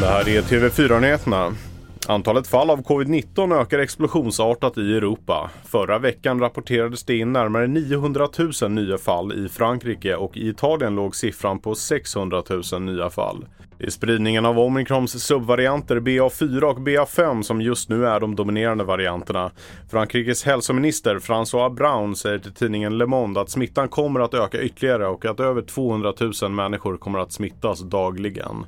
Det här är TV4-nyheterna. Antalet fall av covid-19 ökar explosionsartat i Europa. Förra veckan rapporterades det in närmare 900 000 nya fall i Frankrike och i Italien låg siffran på 600 000 nya fall. Det är spridningen av omikrons subvarianter BA4 och BA5 som just nu är de dominerande varianterna. Frankrikes hälsominister François Brown säger till tidningen Le Monde att smittan kommer att öka ytterligare och att över 200 000 människor kommer att smittas dagligen.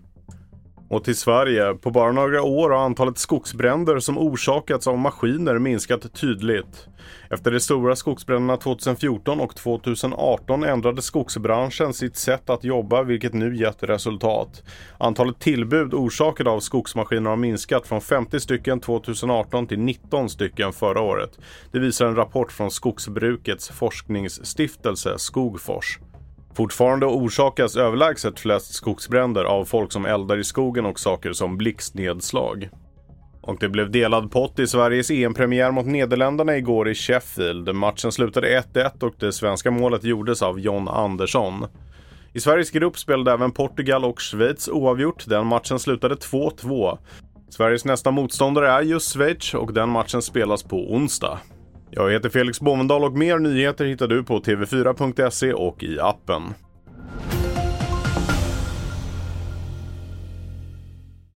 Och till Sverige. På bara några år har antalet skogsbränder som orsakats av maskiner minskat tydligt. Efter de stora skogsbränderna 2014 och 2018 ändrade skogsbranschen sitt sätt att jobba vilket nu gett resultat. Antalet tillbud orsakade av skogsmaskiner har minskat från 50 stycken 2018 till 19 stycken förra året. Det visar en rapport från Skogsbrukets forskningsstiftelse Skogfors. Fortfarande orsakas överlägset flest skogsbränder av folk som eldar i skogen och saker som blixtnedslag. Och det blev delad pott i Sveriges EM-premiär mot Nederländerna igår i Sheffield. Matchen slutade 1-1 och det svenska målet gjordes av John Andersson. I Sveriges grupp spelade även Portugal och Schweiz oavgjort. Den matchen slutade 2-2. Sveriges nästa motståndare är just Schweiz och den matchen spelas på onsdag. Jag heter Felix Bovendal och mer nyheter hittar du på tv4.se och i appen.